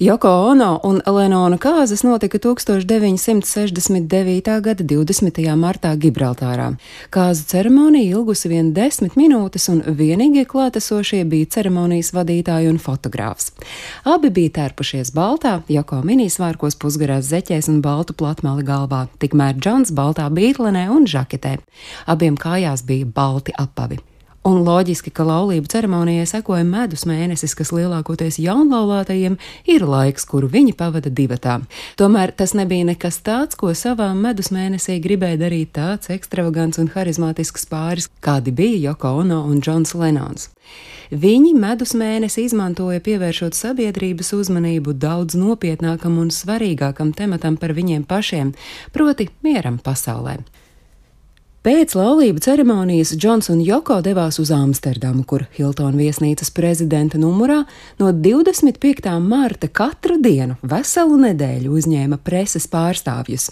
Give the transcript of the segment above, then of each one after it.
Joko Ono un Lenona kāzas notika 1969. gada 20. martā Gibraltārā. Kāzu ceremonija ilgusi vien desmit minūtes, un vienīgie klātesošie bija ceremonijas vadītāji un fotogrāfs. Abi bija tērpušies baltā, Joko minisvārkos pusgarās zeķēs un baltu platmali galvā, tikmēr Džons baltā bītlenē un žaketē. Abiem kājās bija balti apavi. Un loģiski, ka laulību ceremonijai sekoja medus mēnesis, kas lielākoties jaunlaulātajiem ir laiks, kuru viņi pavada divatā. Tomēr tas nebija nekas tāds, ko savā medus mēnesī gribēja darīt tāds ekstravagants un harizmātisks pāris, kādi bija Joko Ono un Džons Lenons. Viņi medus mēnesi izmantoja pievēršot sabiedrības uzmanību daudz nopietnākam un svarīgākam tematam par viņiem pašiem, proti mieram pasaulē. Pēc laulību ceremonijas Džons un Joko devās uz Amsterdamu, kur Hiltona viesnīcas prezidenta numurā no 25. marta katru dienu veselu nedēļu uzņēma preses pārstāvjus.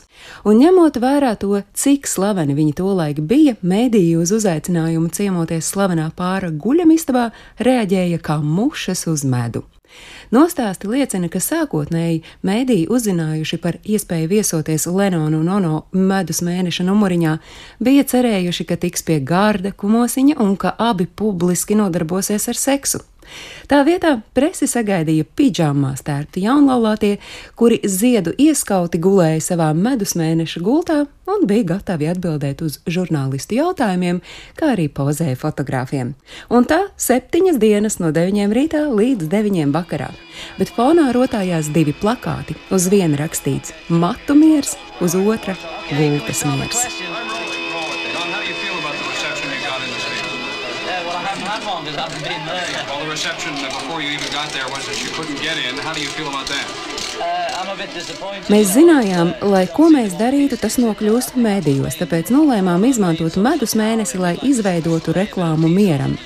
Un ņemot vērā to, cik slaveni viņi tolaik bija, mēdīji uz uzaicinājumu ciemoties slavenā pāra guļamistabā reaģēja kā mušas uz medu. Nostāsti liecina, ka sākotnēji mēdīji uzzinājuši par iespēju viesoties Lenonu un Ono medus mēneša numuriņā, bija cerējuši, ka tiks pie gārda kumosiņa un ka abi publiski nodarbosies ar seksu. Tā vietā presi sagaidīja pidžamās tērpti jaunlaulātie, kuri ziedu ieskauti gulēja savā medus mēneša gultā un bija gatavi atbildēt uz žurnālistu jautājumiem, kā arī pozēja fotogrāfiem. Un tā septiņas dienas no deviņiem rītā līdz deviņiem vakarā. Bet fonā rotājās divi plakāti. Uz viena rakstīts matu miers, uz otra gultas miers. Long as I've been there. Well, the reception before you even got there was that you couldn't get in. How do you feel about that? Uh, mēs zinājām, lai ko mēs darītu, tas nokļūst mēdījos, tāpēc nolēmām izmantot medus mēnesi, lai izveidotu reklāmu mieram.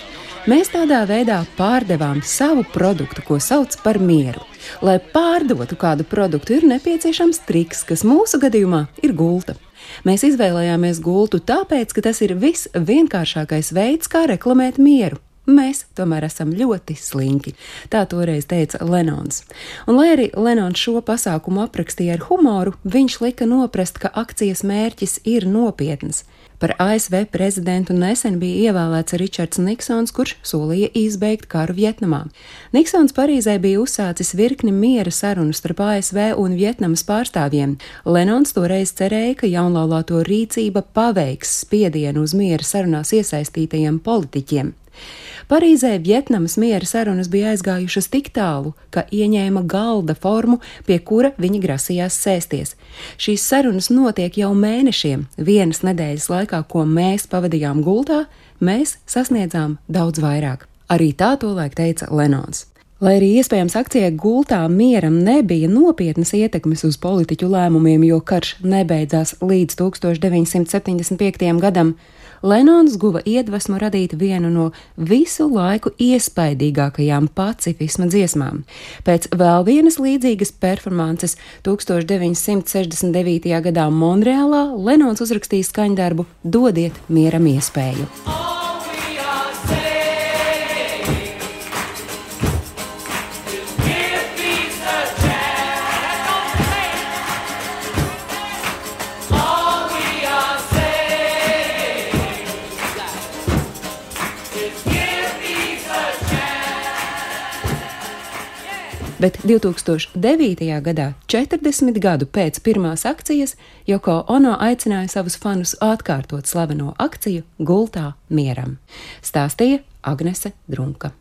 Mēs tādā veidā pārdevām savu produktu, ko sauc par mieru. Lai pārdotu kādu produktu, ir nepieciešams triks, kas mūsu gadījumā ir gulta. Mēs izvēlējāmies gultu tāpēc, ka tas ir visvienkāršākais veids, kā reklamēt mieru. Mēs tomēr esam ļoti slinki. Tā toreiz teica Lenons. Un, lai arī Lenons šo pasākumu aprakstīja ar humoru, viņš lika noprast, ka akcijas mērķis ir nopietns. Par ASV prezidentu nesen bija ievēlēts Ričards Niksons, kurš solīja izbeigt karu Vietnamā. Niksons Parīzē bija uzsācis virkni miera sarunu starp ASV un Vietnamas pārstāvjiem. Lenons toreiz cerēja, ka jaunlaulāto rīcība paveiks spiedienu uz miera sarunās iesaistītajiem politiķiem. Parīzē Vietnamas miera sarunas bija aizgājušas tik tālu, ka ieņēma galda formu, pie kura viņi grasījās sēsties. Šīs sarunas notiek jau mēnešiem. Vienas nedēļas laikā, ko mēs pavadījām gultā, mēs sasniedzām daudz vairāk. Arī tā tolaik teica Lenons. Lai arī iespējams akcijai gultā mieram nebija nopietnas ietekmes uz politiķu lēmumiem, jo karš nebeidzās līdz 1975. gadam, Lenons guva iedvesmu radīt vienu no visu laiku iespaidīgākajām pacifisma dziesmām. Pēc vēl vienas līdzīgas performances 1969. gadā Monreālā Lenons uzrakstīja skaņdarbu Dodiet mieram iespēju. Oh! Bet 2009. gadā, 40 gadu pēc pirmās akcijas, Joko Ono aicināja savus fanus atkārtot slaveno akciju Gultā mieram. Stāstīja Agnese Drunka.